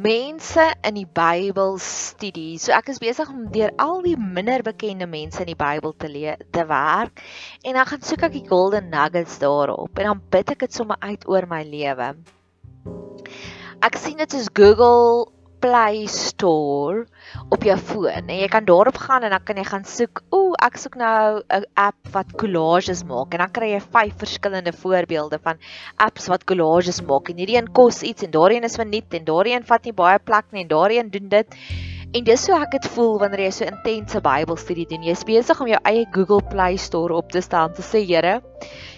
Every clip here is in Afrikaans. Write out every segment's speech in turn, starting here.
mense in die Bybel studie. So ek is besig om deur al die minder bekende mense in die Bybel te leer te werk en dan gaan soek ek die golden nuggets daarop en dan bid ek dit sommer uit oor my lewe. Ek sien dit soos Google Play Store op jou foon en jy kan daarop gaan en dan kan jy gaan soek. Ooh, ek soek nou 'n app wat collages maak en dan kry jy vyf verskillende voorbeelde van apps wat collages maak en hierdie een kos iets en daardie een is verniet en daardie een vat nie baie plek nie en daardie een doen dit. En dis so ek dit voel wanneer jy so intense Bybelstudie doen. Jy's besig om jou eie Google Play Store op te stel en te sê, Here,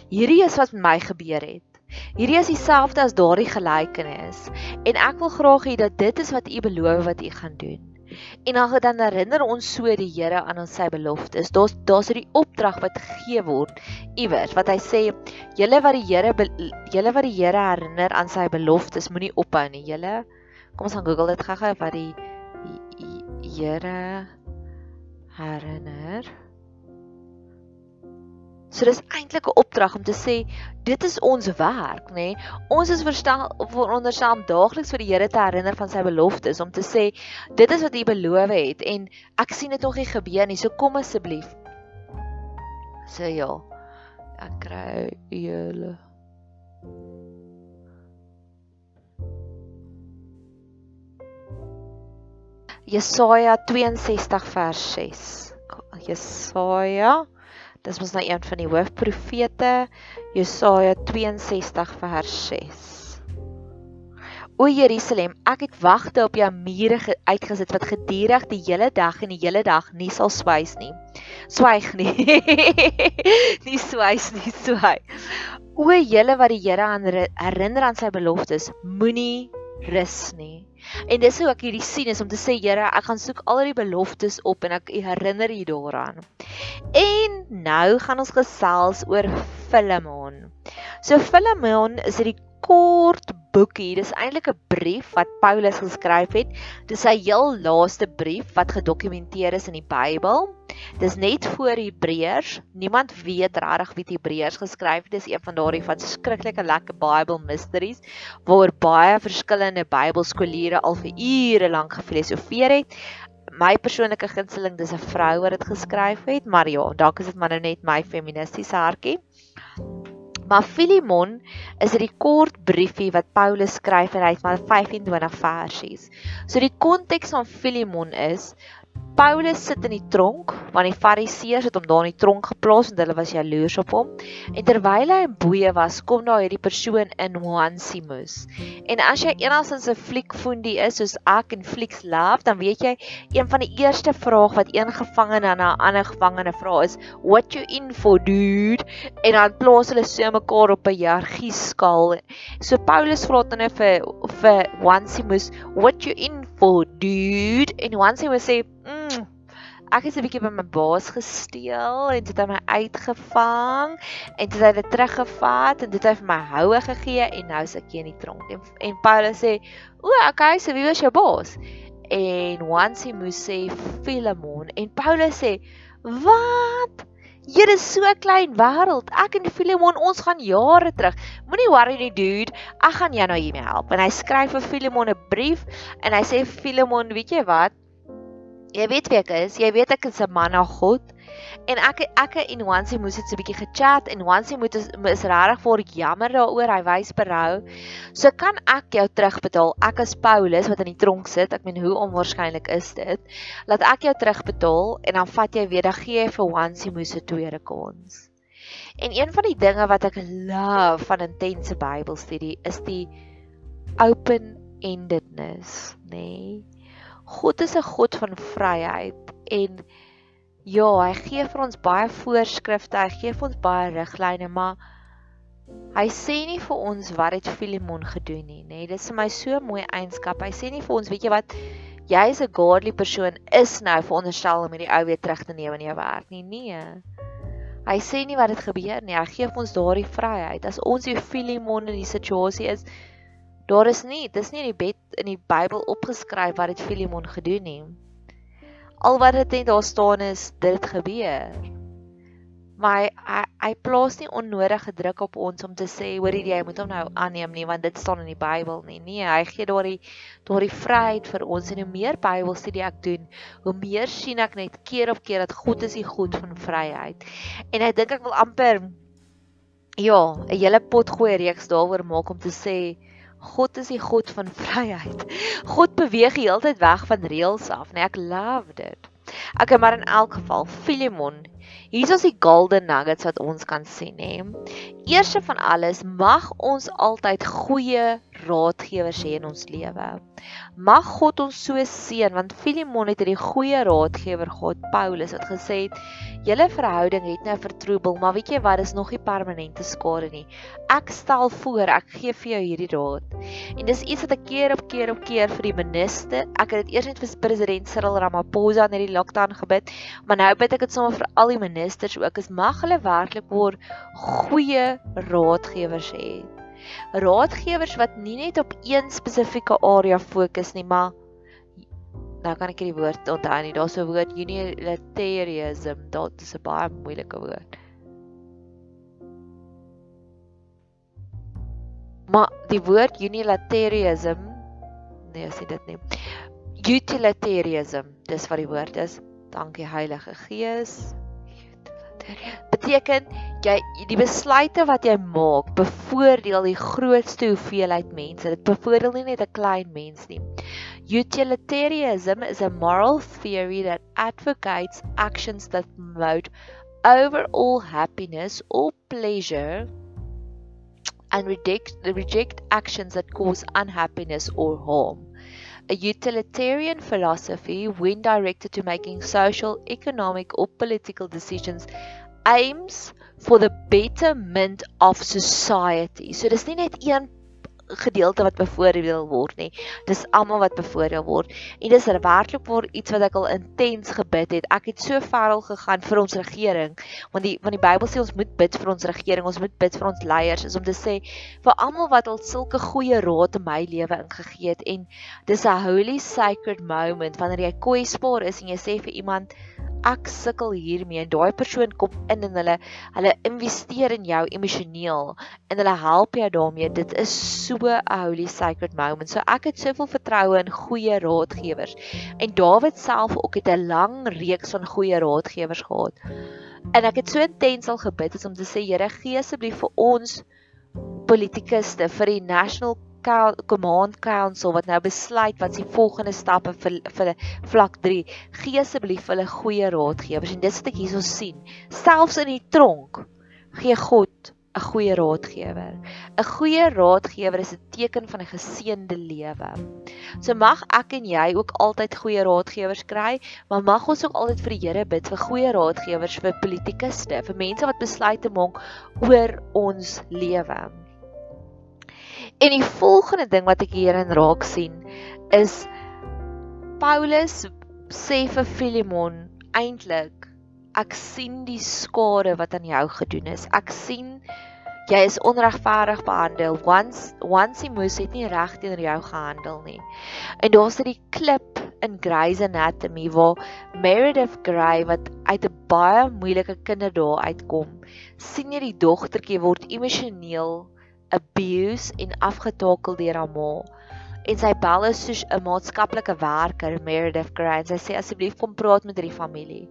hierdie is wat met my gebeur het. Hierdie is dieselfde as daardie gelykenis en ek wil graag hê dat dit is wat u beloof wat u gaan doen. En dan dan herinner ons so die Here aan ons sy beloftes. Daar's daar's hierdie opdrag wat gegee word iewers wat hy sê julle wat die Here julle wat die Here herinner aan sy beloftes moenie ophou nie. Julle kom ons gaan Google dit gou-gou wat die Here herinner So dis eintlik 'n opdrag om te sê dit is ons werk, nê? Nee? Ons is verstaan veronderstel om daagliks vir die Here te herinner van sy beloftes om te sê dit is wat hy beloof het en ek sien dit nog nie gebeur nie. So kom asseblief. So, ja. Ek kry julle. Jesaja 62 vers 6. Jesaja Dis mos nou een van die hoofprofete, Jesaja 62 vers 6. O Jerusalem, ek het wagte op jou mure uitgesit wat gedurig die hele dag en die hele dag nie sal swys nie. Swyg nie. nie swys nie, swyg. O julle wat die Here herinner aan sy beloftes, moenie rus nie. En dis hoe ek hierdie sien is om te sê Here, ek gaan soek al die beloftes op en ek herinner U daaraan. En nou gaan ons gesels oor Filemon. So Filemon is hierdie kort boekie. Dis eintlik 'n brief wat Paulus geskryf het. Dis sy heel laaste brief wat gedokumenteer is in die Bybel. Dis net voor Hebreërs. Niemand weet regtig wie Hebreërs geskryf het. Dis een van daardie van skrikkelike lekker Bible mysteries waar baie verskillende Bybelskooliere al vir ure lank gefilosofeer het. My persoonlike gunsteling dis 'n vrou wat dit geskryf het, maar ja, dalk is dit maar nou net my feministiese hartjie. Maar Filemon is 'n kort briefie wat Paulus skryf en hy het maar 25 versies. So die konteks van Filemon is Paulus sit in die tronk want die Fariseërs het hom daar in die tronk geplaas want hulle was jaloers op hom. En terwyl hy in boeye was, kom daar hierdie persoon in Onesimus. En as jy eenalsins 'n fliekfoendie is soos ek en flieks love, dan weet jy een van die eerste vrae wat een gevangene aan 'n ander gevangene vra is, "What you in for, dude?" En dan plaas hulle so mekaar op 'n hiërargie skaal. So Paulus vra dan vir vir Onesimus, "What you in for, dude?" En Onesimus sê, mm, ek het 'n bietjie by my baas gesteel en dit het my uitgevang en dit het hy teruggevat en dit het hy vir my houe gegee en nou is ek hier in die tronk. En, en Paulus sê, "O, okay, so wie was jou baas?" En once he moes sê Philemon en Paulus sê, "Wat? Hier is so 'n klein wêreld. Ek en Philemon, ons gaan jare terug. Moenie worry nie, dude. Ek gaan jou nou hiermee help." En hy skryf vir Philemon 'n brief en hy sê Philemon, "Weet jy wat? Jy weet wie ek is. Jy weet ek is 'n man na God. En ek ek en Wansie moes dit so 'n bietjie gechat en Wansie moet is, is regtig vir jammer daaroor. Hy wys berou. So kan ek jou terugbetaal. Ek as Paulus wat in die tronk sit. Ek meen hoe onwaarskynlik is dit? Laat ek jou terugbetaal en dan vat jy weer dan gee jy vir Wansie moes 'n tweede kans. En een van die dinge wat ek love van intense Bybelstudie is die open-endedness, nê? Nee? God is 'n God van vryheid en ja, hy gee vir ons baie voorskrifte, hy gee vir ons baie riglyne, maar hy sê nie vir ons wat het Filemon gedoen nie, nê? Nee, dit is vir my so mooi eienskap. Hy sê nie vir ons, weet jy wat, jy is 'n godly persoon is nou veronderstel om hierdie ou weer terug te neem in jou werk nie. Nee. Hy sê nie wat het gebeur nie. Hy gee vir ons daardie vryheid. As ons die Filemon in die situasie is, Daar is nie, dis nie in die bed in die Bybel opgeskryf wat dit Filemon gedoen het. Al wat dit net daar staan is dit gebeur. maar hy, hy hy plaas nie onnodige druk op ons om te sê hoor jy moet hom nou aanneem nie want dit staan in die Bybel nie. Nee, hy gee daardie daardie vryheid vir ons en hoe meer Bybelstudie ek doen, hoe meer sien ek net keer op keer dat God is die God van vryheid. En ek dink ek wil amper ja, 'n hele pot gooi reeks daaroor maak om te sê God is die God van vryheid. God beweeg die hele tyd weg van reëls af, nee, ek love dit. Okay, maar in elk geval, Filemon Hier is die golden nuggets wat ons kan sien, hè. Eerste van alles, mag ons altyd goeie raadgewers hê in ons lewe. Mag God ons so seën want Filemon het hierdie goeie raadgewer gehad, Paulus het gesê het Julle verhouding het nou vertroebel, maar weet jy wat, dis nog nie permanente skade nie. Ek stel voor, ek gee vir jou hierdie raad. En dis iets wat ek keer op keer op keer vir die minister, ek het dit eers net vir president Cyril Ramaphosa in hierdie lockdown gebid, maar nou bid ek dit sommer vir al die ministers ook, is mag hulle werklik waar goeie raadgewers hê. Raadgewers wat nie net op een spesifieke area fokus nie, maar nou kan ek hierdie woord onthou nie. Daar's 'n woord unilateralism. Dit is 'n baie moeilike woord. Maar die woord unilateralism nee, as dit nie. Utilitarianism, dis wat die woord is. Dankie Heilige Gees. Beteken jy die besluite wat jy maak bevoordeel die grootste hoeveelheid mense. Dit bevoordeel nie net 'n klein mens nie. Utilitarianism is a moral theory that advocates actions that promote overall happiness or pleasure and reject, reject actions that cause unhappiness or harm. A utilitarian philosophy, when directed to making social, economic, or political decisions, aims for the betterment of society. So dis nie net een gedeelte wat bevoordeel word nie. Dis almal wat bevoordeel word. En dis werklik vir iets wat ek al intens gebid het. Ek het so ver al gegaan vir ons regering, want die want die Bybel sê ons moet bid vir ons regering, ons moet bid vir ons leiers, is om te sê vir almal wat al sulke goeie raad in my lewe ingegee het en dis 'n holy sacred moment wanneer jy kwesbaar is en jy sê vir iemand ek sukkel hiermee en daai persoon kom in en hulle hulle investeer in jou emosioneel en hulle help jou daarmee. Dit is so 'n holy sacred moment. So ek het soveel vertroue in goeie raadgewers en Dawid self ook het 'n lang reeks van goeie raadgewers gehad. En ek het so intens al gebid om te sê Here gee asseblief vir ons politikuste vir die national command council wat nou besluit wat se volgende stappe vir vir vlak 3 gee asseblief hulle goeie raadgewers. En dis wat ek hierso sien. Selfs in die tronk gee God 'n goeie raadgewer 'n goeie raadgewer is 'n teken van 'n geseënde lewe. So mag ek en jy ook altyd goeie raadgewers kry maar mag ons ook altyd vir die Here bid vir goeie raadgewers vir politikuste vir mense wat besluite maak oor ons lewe En die volgende ding wat ek hierin raak sien is Paulus sê vir Filemon eintlik ek sien die skade wat aan jou gedoen is. Ek sien jy is onregverdig behandel. Once once Moses het nie reg teenoor jou gehandel nie. En daar's dit die klip in Grey's Anatomy waar Meredith Grey wat uit 'n baie moeilike kinderdae uitkom, sien jy die dogtertjie word emosioneel abuse en afgetakel deur haar ma. En sy bel is soos 'n maatskaplike werker, Meredith Grant. Sy sê asseblief kom praat met hierdie familie.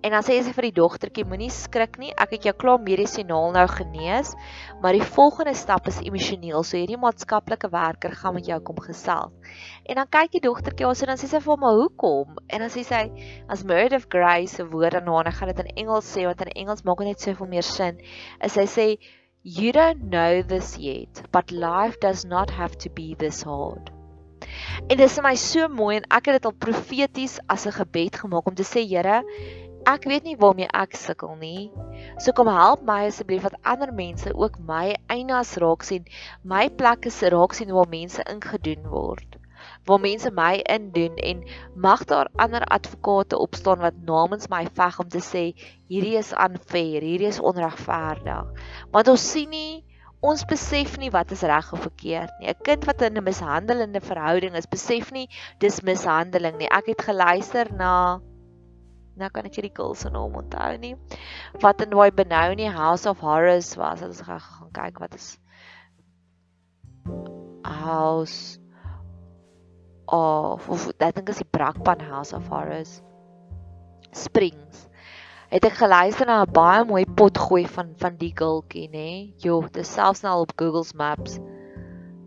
En dan sê sy vir die dogtertjie, moenie skrik nie. Ek het jou klaar medisinaal nou genees, maar die volgende stap is emosioneel. So hierdie maatskaplike werker gaan met jou kom gesels. En dan kyk die dogtertjie ons en dan sê sy vir hom, "Hoekom?" En dan sê sy, as Meredith Grant se woorde na, en ek gaan dit in Engels sê want in Engels maak dit net soveel meer sin. Is sy sê You don't know this yet, but life does not have to be this hard. En dit is my so mooi en ek het dit al profeties as 'n gebed gemaak om te sê Here, ek weet nie waarmee ek sukkel nie. So kom help my asseblief dat ander mense ook my einas raak sien, my plekke se raak sien waar mense ingedoen word waar mense my indoen en mag daar ander advokate opstaan wat namens my veg om te sê hierdie is unfair, hierdie is onregverdig. Want ons sien nie ons besef nie wat is reg of verkeerd nie. 'n Kind wat in 'n mishandelende verhouding is, besef nie dis mishandeling nie. Ek het geluister na Nou kan ek hierdie girl se naam onthou nie. Wat in daai Benoni House of Horrors was. Ons gaan gaan kyk wat is House of of ek dink is die Brakpan House of Horrors. Springs. Het ek geluister na 'n baie mooi potgooi van van die girlkie, nê? Jo, dis selfs nou op Google Maps.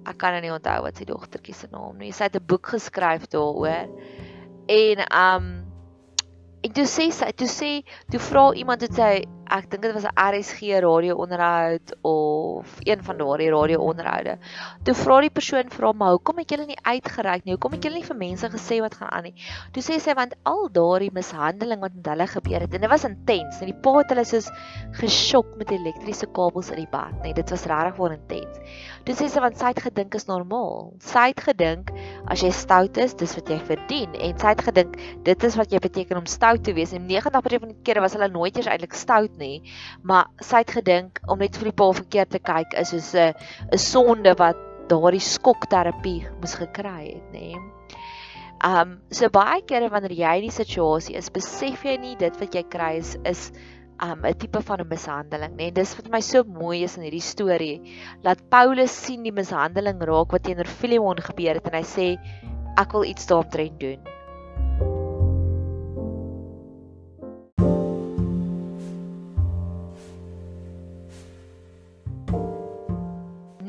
Ek kan nou nie onthou wat sy dogtertjie se naam nie. Sy het 'n boek geskryf daaroor. En um en toe sê sy, toe sê, toe vra iemand het sy ek dink dit was 'n RSG radio onderhoud of een van daardie radio onderhoude. Toe vra die persoon vra maar hoekom het julle nie uitgereik nie? Hoekom het julle nie vir mense gesê wat gaan aan nie? Toe sê sy want al daardie mishandeling wat met hulle gebeur het en dit was intens. En die pa het hulle soos geskok met elektriese kabels in die bad, nee, dit was regtig voor intens. Toe sê sy want sy het gedink is normaal. Sy het gedink as jy stout is, dis wat jy verdien en sy het gedink dit is wat jy beteken om stout te wees. En 90% van die kere was hulle nooit eers eintlik stout nie, maar sy het gedink om net vir die pa verkeerd te kyk is soos 'n 'n sonde wat daardie skokterapie moes gekry het, nê. Um so baie kere wanneer jy in die situasie is, besef jy nie dit wat jy kry is is um 'n tipe van 'n mishandeling, nê. Dis wat my so mooi is in hierdie storie, dat Paulus sien die mishandeling raak wat teenoor Filemon gebeur het en hy sê ek wil iets daaromtrent doen.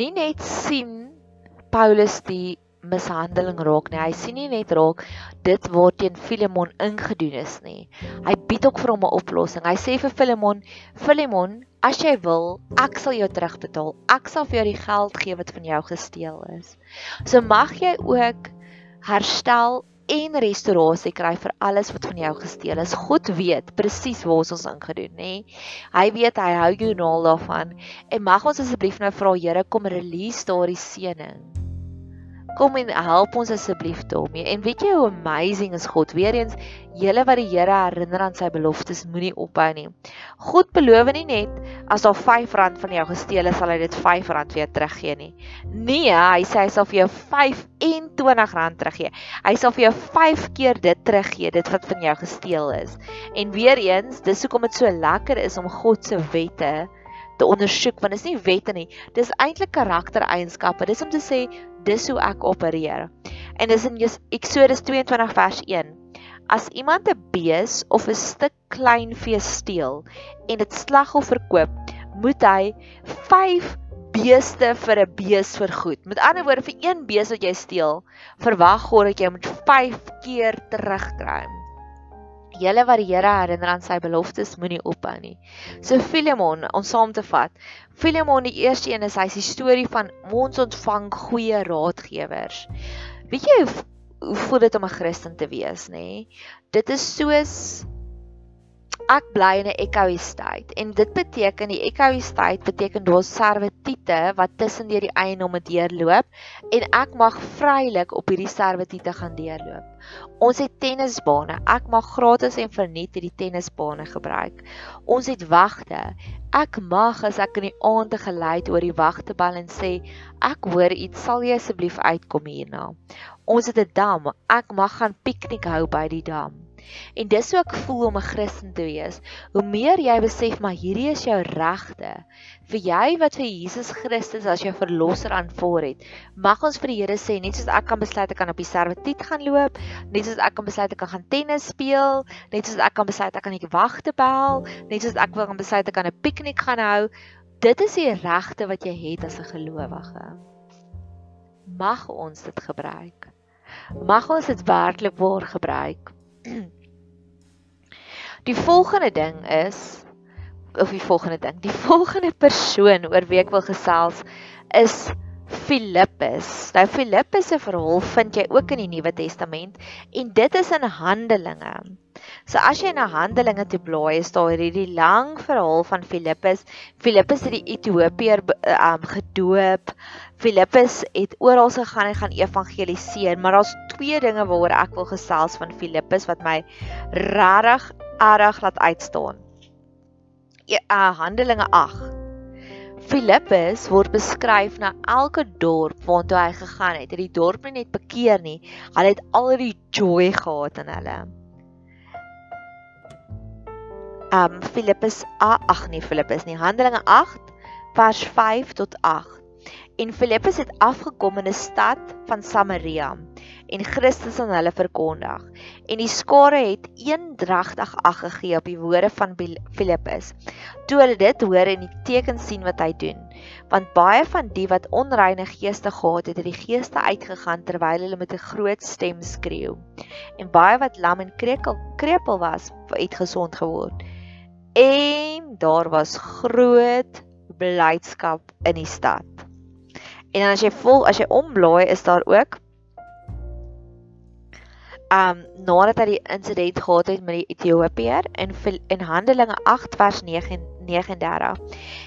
nie net sien Paulus die mishandeling raak nie. Hy sien nie net raak dit word teen Filemon ingedoen is nie. Hy bied ook vir hom 'n oplossing. Hy sê vir Filemon, Filemon, as jy wil, ek sal jou terugbetaal. Ek sal vir jou die geld gee wat van jou gesteel is. So mag jy ook herstel en restaurasie kry vir alles wat van jou gesteel is. God weet presies waar ons ons ingedoen, nê. Hy weet hy hou jou nou daarvan en mag ons asseblief nou vra Here kom release daardie seëning. Kom en help ons asseblief daarmee. En weet jy hoe amazing is God? Weereens, julle wat die Here herinner aan sy beloftes, moenie ophou nie. God beloof nie net as daar R5 van jou gesteel is, sal hy dit R5 weer teruggee nie. Nee, hy sê hy sal vir jou R25 teruggee. Hy sal vir jou 5 keer dit teruggee, dit wat van jou gesteel is. En weer eens, dis hoekom dit so lekker is om God se wette te ondersoek want dit is nie wette nie. Dis eintlik karaktereienskappe. Dis om te sê dis hoe ek opereer. En dis in Eksodus 22 vers 1. As iemand 'n bees of 'n stuk klein vee steel en dit slagoffer koop, moet hy 5 beeste vir 'n bees vergoed. Met ander woorde vir een bees wat jy steel, verwag God dat jy moet 5 keer terugkry. Julle wat die Here herinner aan sy beloftes, moenie ophou nie. So Filemon, om saam te vat. Filemon die eerste een is hy se storie van ons ontvang goeie raadgewers. Weet jy hoe, hoe voel dit om 'n Christen te wees, nê? Dit is soos ek bly in 'n eco-estate en dit beteken die eco-estate beteken daar's servitute wat tussen deur die eiendomme deurloop en ek mag vrylik op hierdie servitute gaan deurloop. Ons het tennisbane. Ek mag gratis en verniet hierdie tennisbane gebruik. Ons het wagte. Ek mag as ek in die aand te gelei oor die wagtebal en sê ek hoor iets sal jy asseblief uitkom hierna. Ons het 'n dam. Ek mag gaan piknik hou by die dam. En dis hoe ek voel om 'n Christen te wees. Hoe meer jy besef maar hierdie is jou regte vir jy wat vir Jesus Christus as jou verlosser aanvaar het. Mag ons vir die Here sê net soos ek kan besluit ek kan op die servitut gaan loop, net soos ek kan besluit ek kan gaan tennis speel, net soos ek kan besluit ek kan nie wag te bel, net soos ek wil kan besluit ek kan 'n piknik gaan hou. Dit is die regte wat jy het as 'n gelowige. Mag ons dit gebruik. Mag ons dit werklik waar gebruik. Die volgende ding is of die volgende ding, die volgende persoon oor wie ek wil gesels is Filippus. Nou Filippus se verhaal vind jy ook in die Nuwe Testament en dit is in Handelinge. So as jy na Handelinge toe blaai, is daar hierdie lang verhaal van Filippus. Filippus het die Ethiopiër um, gedoop. Filippus het oral gegaan en gaan evangeliseer, maar daar's twee dinge waaroor ek wil gesels van Filippus wat my regtig erg laat uitstaan. Ja, uh, Handelinge 8. Filippus word beskryf na elke dorp waartoe hy gegaan het. Het die dorp nie net bekeer nie, hulle het al die joy gehad in hulle. um Filippus ag nee Filippus nie Handelinge 8 vers 5 tot 8. En Filippus het afgekom in 'n stad van Samaria en Christus aan hulle verkondig. En die skare het eendragtig ag gegee op die woorde van Filippus. Toe hulle dit hoor en die teken sien wat hy doen, want baie van die wat onreine geeste gehad het, het die geeste uitgegaan terwyl hulle met 'n groot stem skreeu. En baie wat lam en krekel krepeel was, het gesond geword. En daar was groot blydskap in die stad. En dan as jy vol as jy omblaai is daar ook um nadat hy die insident gehad het met die Ethiopiër in in Handelinge 8 vers 9 39.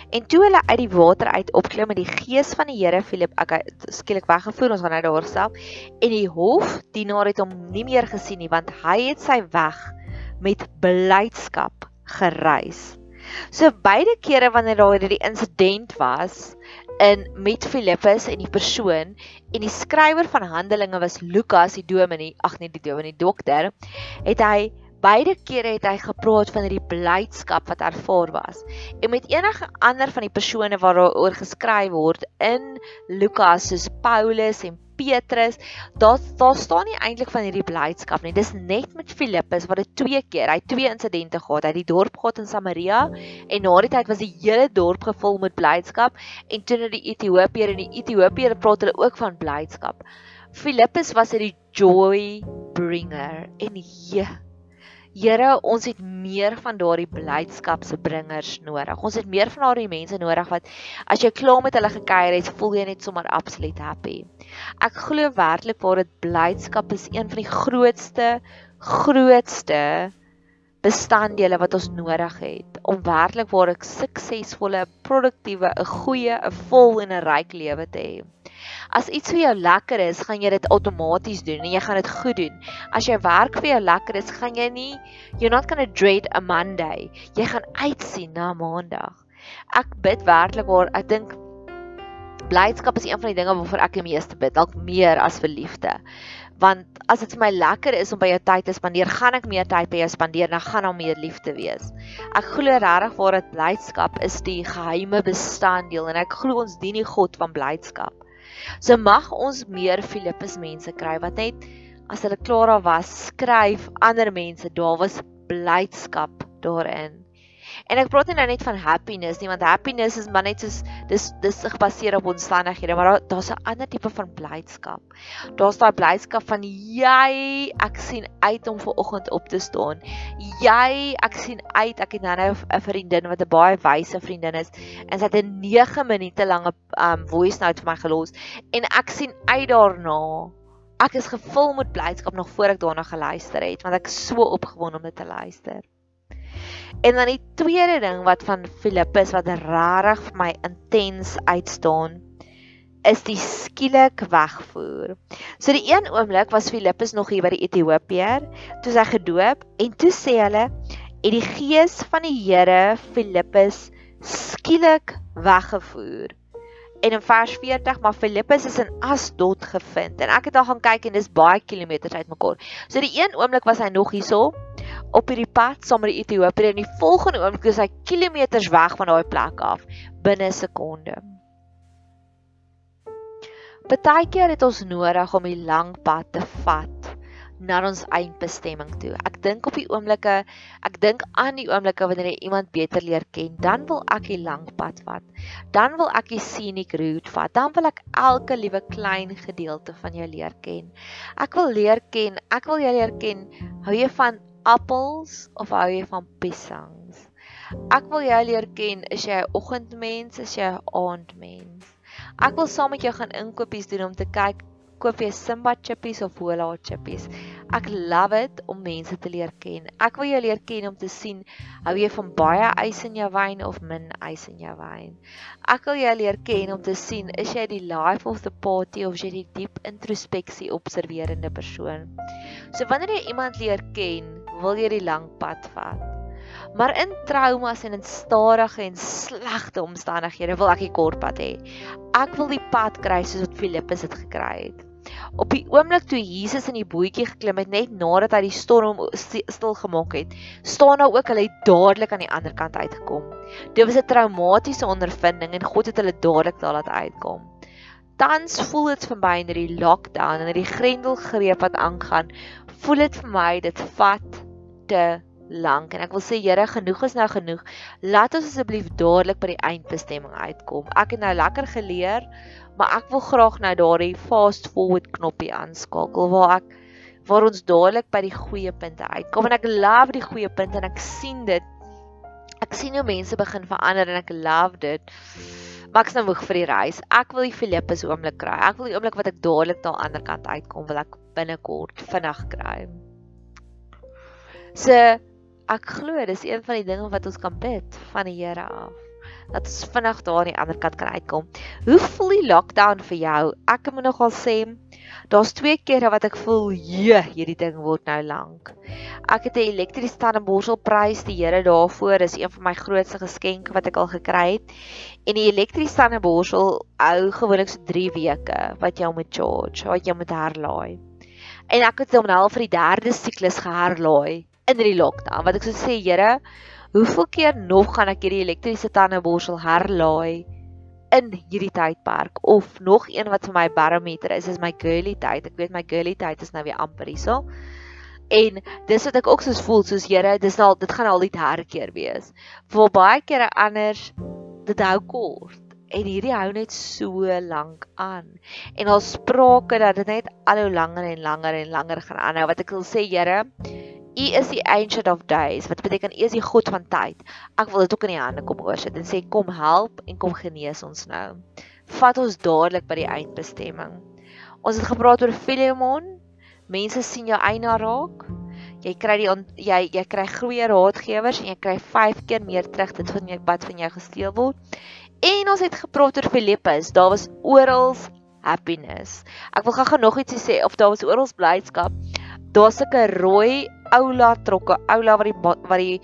En toe hulle uit die water uit opklim met die gees van die Here Filip ek skielik weggevoer ons gaan nou daar self en die hof dienaar het hom nie meer gesien nie want hy het sy weg met blydskap gereis. So beide kere wanneer daar hierdie insident was in met Filippus en die persoon en die skrywer van Handelinge was Lukas die dominee, ag nee die dominee dokter, het hy beide kere het hy gepraat van hierdie blydskap wat ervaar was. En met enige ander van die persone waaroor geskryf word in Lukas soos Paulus en Petrus, daar daar staan nie eintlik van hierdie blydskap nie. Dis net met Filippus wat dit twee keer, hy twee insidente gehad. Hy het die dorp gehad in Samaria en na die tyd was die hele dorp gevul met blydskap en toe na die Ethiopiër en die Ethiopiër praat hulle ook van blydskap. Filippus was 'n joy bringer en ja Here, ons het meer van daardie blydskapsbringers nodig. Ons het meer van daardie mense nodig wat as jy klaar met hulle gekuier het, voel jy net sommer absoluut happy. Ek glo werklik waar dit blydskap is een van die grootste grootste bestanddele wat ons nodig het om werklik waar 'n suksesvolle, produktiewe, 'n goeie, 'n vol en 'n ryk lewe te hê. As iets vir jou lekker is, gaan jy dit outomaties doen en jy gaan dit goed doen. As jou werk vir jou lekker is, gaan jy nie you're not going to dread a Monday. Jy gaan uitsien na Maandag. Ek bid werklik waar ek dink blydskap is een van die dinge waarvoor ek die meeste bid, dalk meer as vir liefde. Want as dit vir my lekker is om by jou tyd te spandeer, gaan ek meer tyd by jou spandeer en dan gaan daar meer liefde wees. Ek glo regtig waar dit blydskap is die geheime bestanddeel en ek glo ons dien die God van blydskap. So mag ons meer Filippus mense kry wat net as hulle klaar daar was, skryf ander mense, daar was blydskap daarin. En ek praat nie nou net van happiness nie, want happiness is maar net soos dis dis gebaseer op omstandighede, maar daar daar's 'n ander tipe van blydskap. Daar's daai blydskap van jy, ek sien uit om ver oggend op te staan. Jy, ek sien uit, ek het nou 'n vriendin wat 'n baie wyse vriendin is en sy het 'n 9 minute lange um voice note vir my gelos en ek sien uit daarna. Ek is gevul met blydskap nog voor ek daarna geluister het want ek is so opgewonde om dit te luister. En dan die tweede ding wat van Filippus wat rarig vir my intens uitstaan is die skielik wegvoer. So die een oomblik was Filippus nog hier by die Ethiopiër, toe hy gedoop en toe sê hulle het die gees van die Here Filippus skielik weggevoer. En in vers 40 maar Filippus is in Asdod gevind en ek het al gaan kyk en dis baie kilometers uitmekaar. So die een oomblik was hy nog hierso op hierdie pad saam met die Ethiopiër en die volgende oomblik is hy kilometers weg van daai plek af binne 'n sekonde. Partykeer het ons nodig om die lang pad te vat na ons eindbestemming toe. Ek dink op die oomblikke, ek dink aan die oomblikke wanneer jy iemand beter leer ken, dan wil ek die lang pad vat. Dan wil ek die scenic route vat. Dan wil ek elke liewe klein gedeelte van jou leer ken. Ek wil leer ken, ek wil jou leer ken. Hou jy van appels of hou jy van piesangs? Ek wil jou leer ken, is jy 'n oggendmens, is jy 'n aandmens? Ek wil saam met jou gaan inkopies doen om te kyk koop jy Simba chippies of Hola chippies. Ek love it om mense te leer ken. Ek wil jou leer ken om te sien hou jy van baie ys in jou wyn of min ys in jou wyn. Ek wil jou leer ken om te sien is jy die life of the party of jy die diep introspeksie observerende persoon. So wanneer jy iemand leer ken, wil jy die lang pad vat. Maar in traumas en in stadige en slegte omstandighede wil ek die kort pad hê. Ek wil die pad kry soos wat Filippus dit gekry het. Op die oomblik toe Jesus in die bootjie geklim het net nadat hy die storm stil gemaak het, staan daar ook hulle dadelik aan die ander kant uitgekom. Dit was 'n traumatiese ondervinding en God het hulle dadelik daar laat uitkom. Tans voel dit vir my in hierdie lockdown en hierdie grendelgreep wat aangaan, voel dit vir my dit vat te lank en ek wil sê Here genoeg is nou genoeg. Laat ons asseblief dadelik by die eindbestemming uitkom. Ek het nou lekker geleer maar ek wil graag nou daardie fast forward knoppie aanskakel waar ek waar ons dadelik by die goeie punte uitkom. En ek love die goeie punte en ek sien dit. Ek sien hoe mense begin verander en ek love dit. Maar ek's nou moeg vir die reis. Ek wil die Filippus oomblik kry. Ek wil die oomblik wat ek dadelik daar aan die ander kant uitkom wil ek binnekort vinnig kry so ek glo dis een van die dinge wat ons kan bid van die Here af dat ons vinnig daar aan die ander kant kan uitkom. Hoe voel die lockdown vir jou? Ek moet nogal sê, daar's twee kere wat ek voel, "Je, hierdie ding word nou lank." Ek het 'n elektriese tandeborsel prys, die Here daarvoor is een van my grootste geskenke wat ek al gekry het. En die elektriese tandeborsel hou gewoonlik so 3 weke wat jy moet charge, wat jy moet herlaai. En ek het hom nou al vir die derde siklus geherlaai in die lockdown. Wat ek sou sê, Here, Hoeveel keer nog gaan ek hierdie elektriese tandeborsel herlaai in hierdie tydperk of nog een wat vir my barometer is is my girly tyd. Ek weet my girly tyd is nou weer amper hierso. En dis wat ek ook soos voel soos Here, dis al dit gaan al die derde keer wees. Vir baie kere anders dit hou kort en hierdie hou net so lank aan. En al sprake dat dit net al hoe langer en langer en langer gaan aanhou. Wat ek wil sê, Here, U is die ancient of days wat beteken U is die God van tyd. Ek wil dit ook in U hande kom oorsit en sê kom help en kom genees ons nou. Vat ons dadelik by die eindbestemming. Ons het gepraat oor Filemon. Mense sien jou eina raak. Jy kry die jy jy kry goeie raadgewers en jy kry 5 keer meer terug dit van jou wat van jou gesteel word. En ons het gepraat oor Filippus. Daar was oral happiness. Ek wil gou-gou nog ietsie sê of daar was oral blydskap. Daar's 'n rooi oula trokke, oula wat die wat die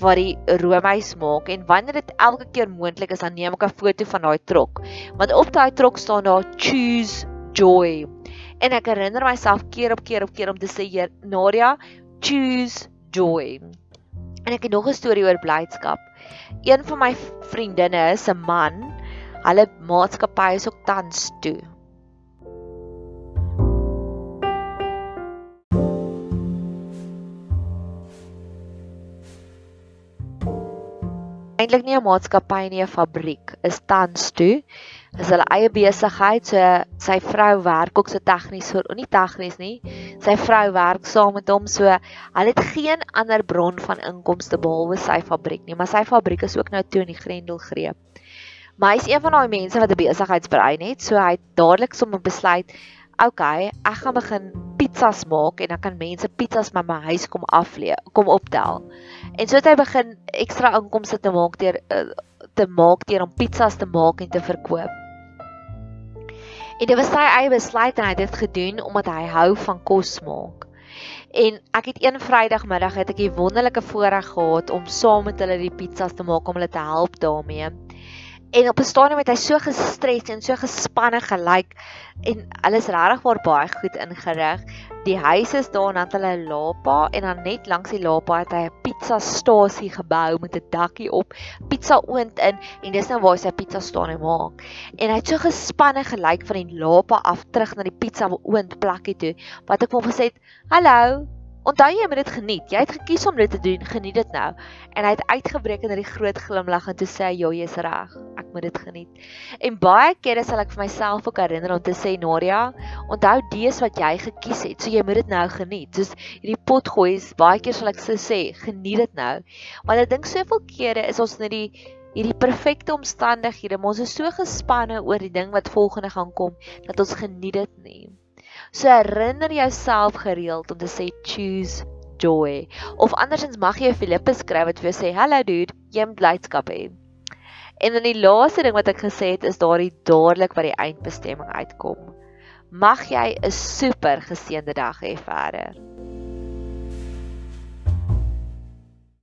wat die roomhuis maak en wanneer dit elke keer moontlik is dan neem ek 'n foto van daai trok. Want op daai trok staan daar choose joy. En ek herinner myself keer op keer op keer om te sê Nadia, choose joy. En ek het nog 'n storie oor blydskap. Een van my vriendinne is 'n man. Hulle maatskappy is ook tans toe. Eintlik nie 'n maatskappy nie, 'n fabriek. Is tans toe. Is hulle eie besigheid. So sy vrou werk ook so tegnies, so nie tegnies nie. Sy vrou werk saam met hom. So hulle het geen ander bron van inkomste behalwe sy fabriek nie, maar sy fabriek is ook nou toe in die Grendel greep. Maar hy is een van daai mense wat 'n besigheidsbrein het, so hy het dadelik sommer besluit okay, ek gaan begin pizzas maak en dan kan mense pizzas by my huis kom aflee, kom optel. En so het hy begin ekstra inkomste te maak deur uh, te maak deur om pizzas te maak en te verkoop. En dit was sy eie besluit en hy het dit gedoen omdat hy hou van kos maak. En ek het een Vrydagmiddag het ek die wonderlike voorreg gehad om saam met hulle die pizzas te maak om hulle te help daarmee. En op 'n stadium het hy so gestres en so gespanne gelyk en hulle is regtig waar baie goed ingerig. Die huis is daar en dan hulle 'n lapa en dan net langs die lapa het hy 'n pizza stasie gebou met 'n dakkie op, pizza oond in en dis nou waar hy sy pizza staan en maak. En hy het so gespanne gelyk van die lapa af terug na die pizza oond plekkie toe wat ek hom gesê het: "Hallo, Onthou jy moet dit geniet. Jy het gekies om dit te doen. Geniet dit nou. En hy het uitgebreek in 'n groot glimlag en toe sê hy, "Ja, jy's reg. Ek moet dit geniet." En baie kere sal ek vir myself ook herinner om te sê, "Nadia, onthou dis wat jy gekies het. So jy moet dit nou geniet." Soos hierdie pot gooi is baie keer sal ek so sê, "Geniet dit nou." Want ek dink soveel kere is ons net die hierdie perfekte omstandighede, maar ons is so gespanne oor die ding wat volgende gaan kom dat ons geniet dit nie. So herinner jouself gereeld om te sê choose joy. Of andersins mag jy Filippus skryf wat vir jou sê hello dude, jy moet blydskap hê. En dan die laaste ding wat ek gesê het is daardie dadelik by die eindbestemming uitkom. Mag jy 'n super geseënde dag hê verder.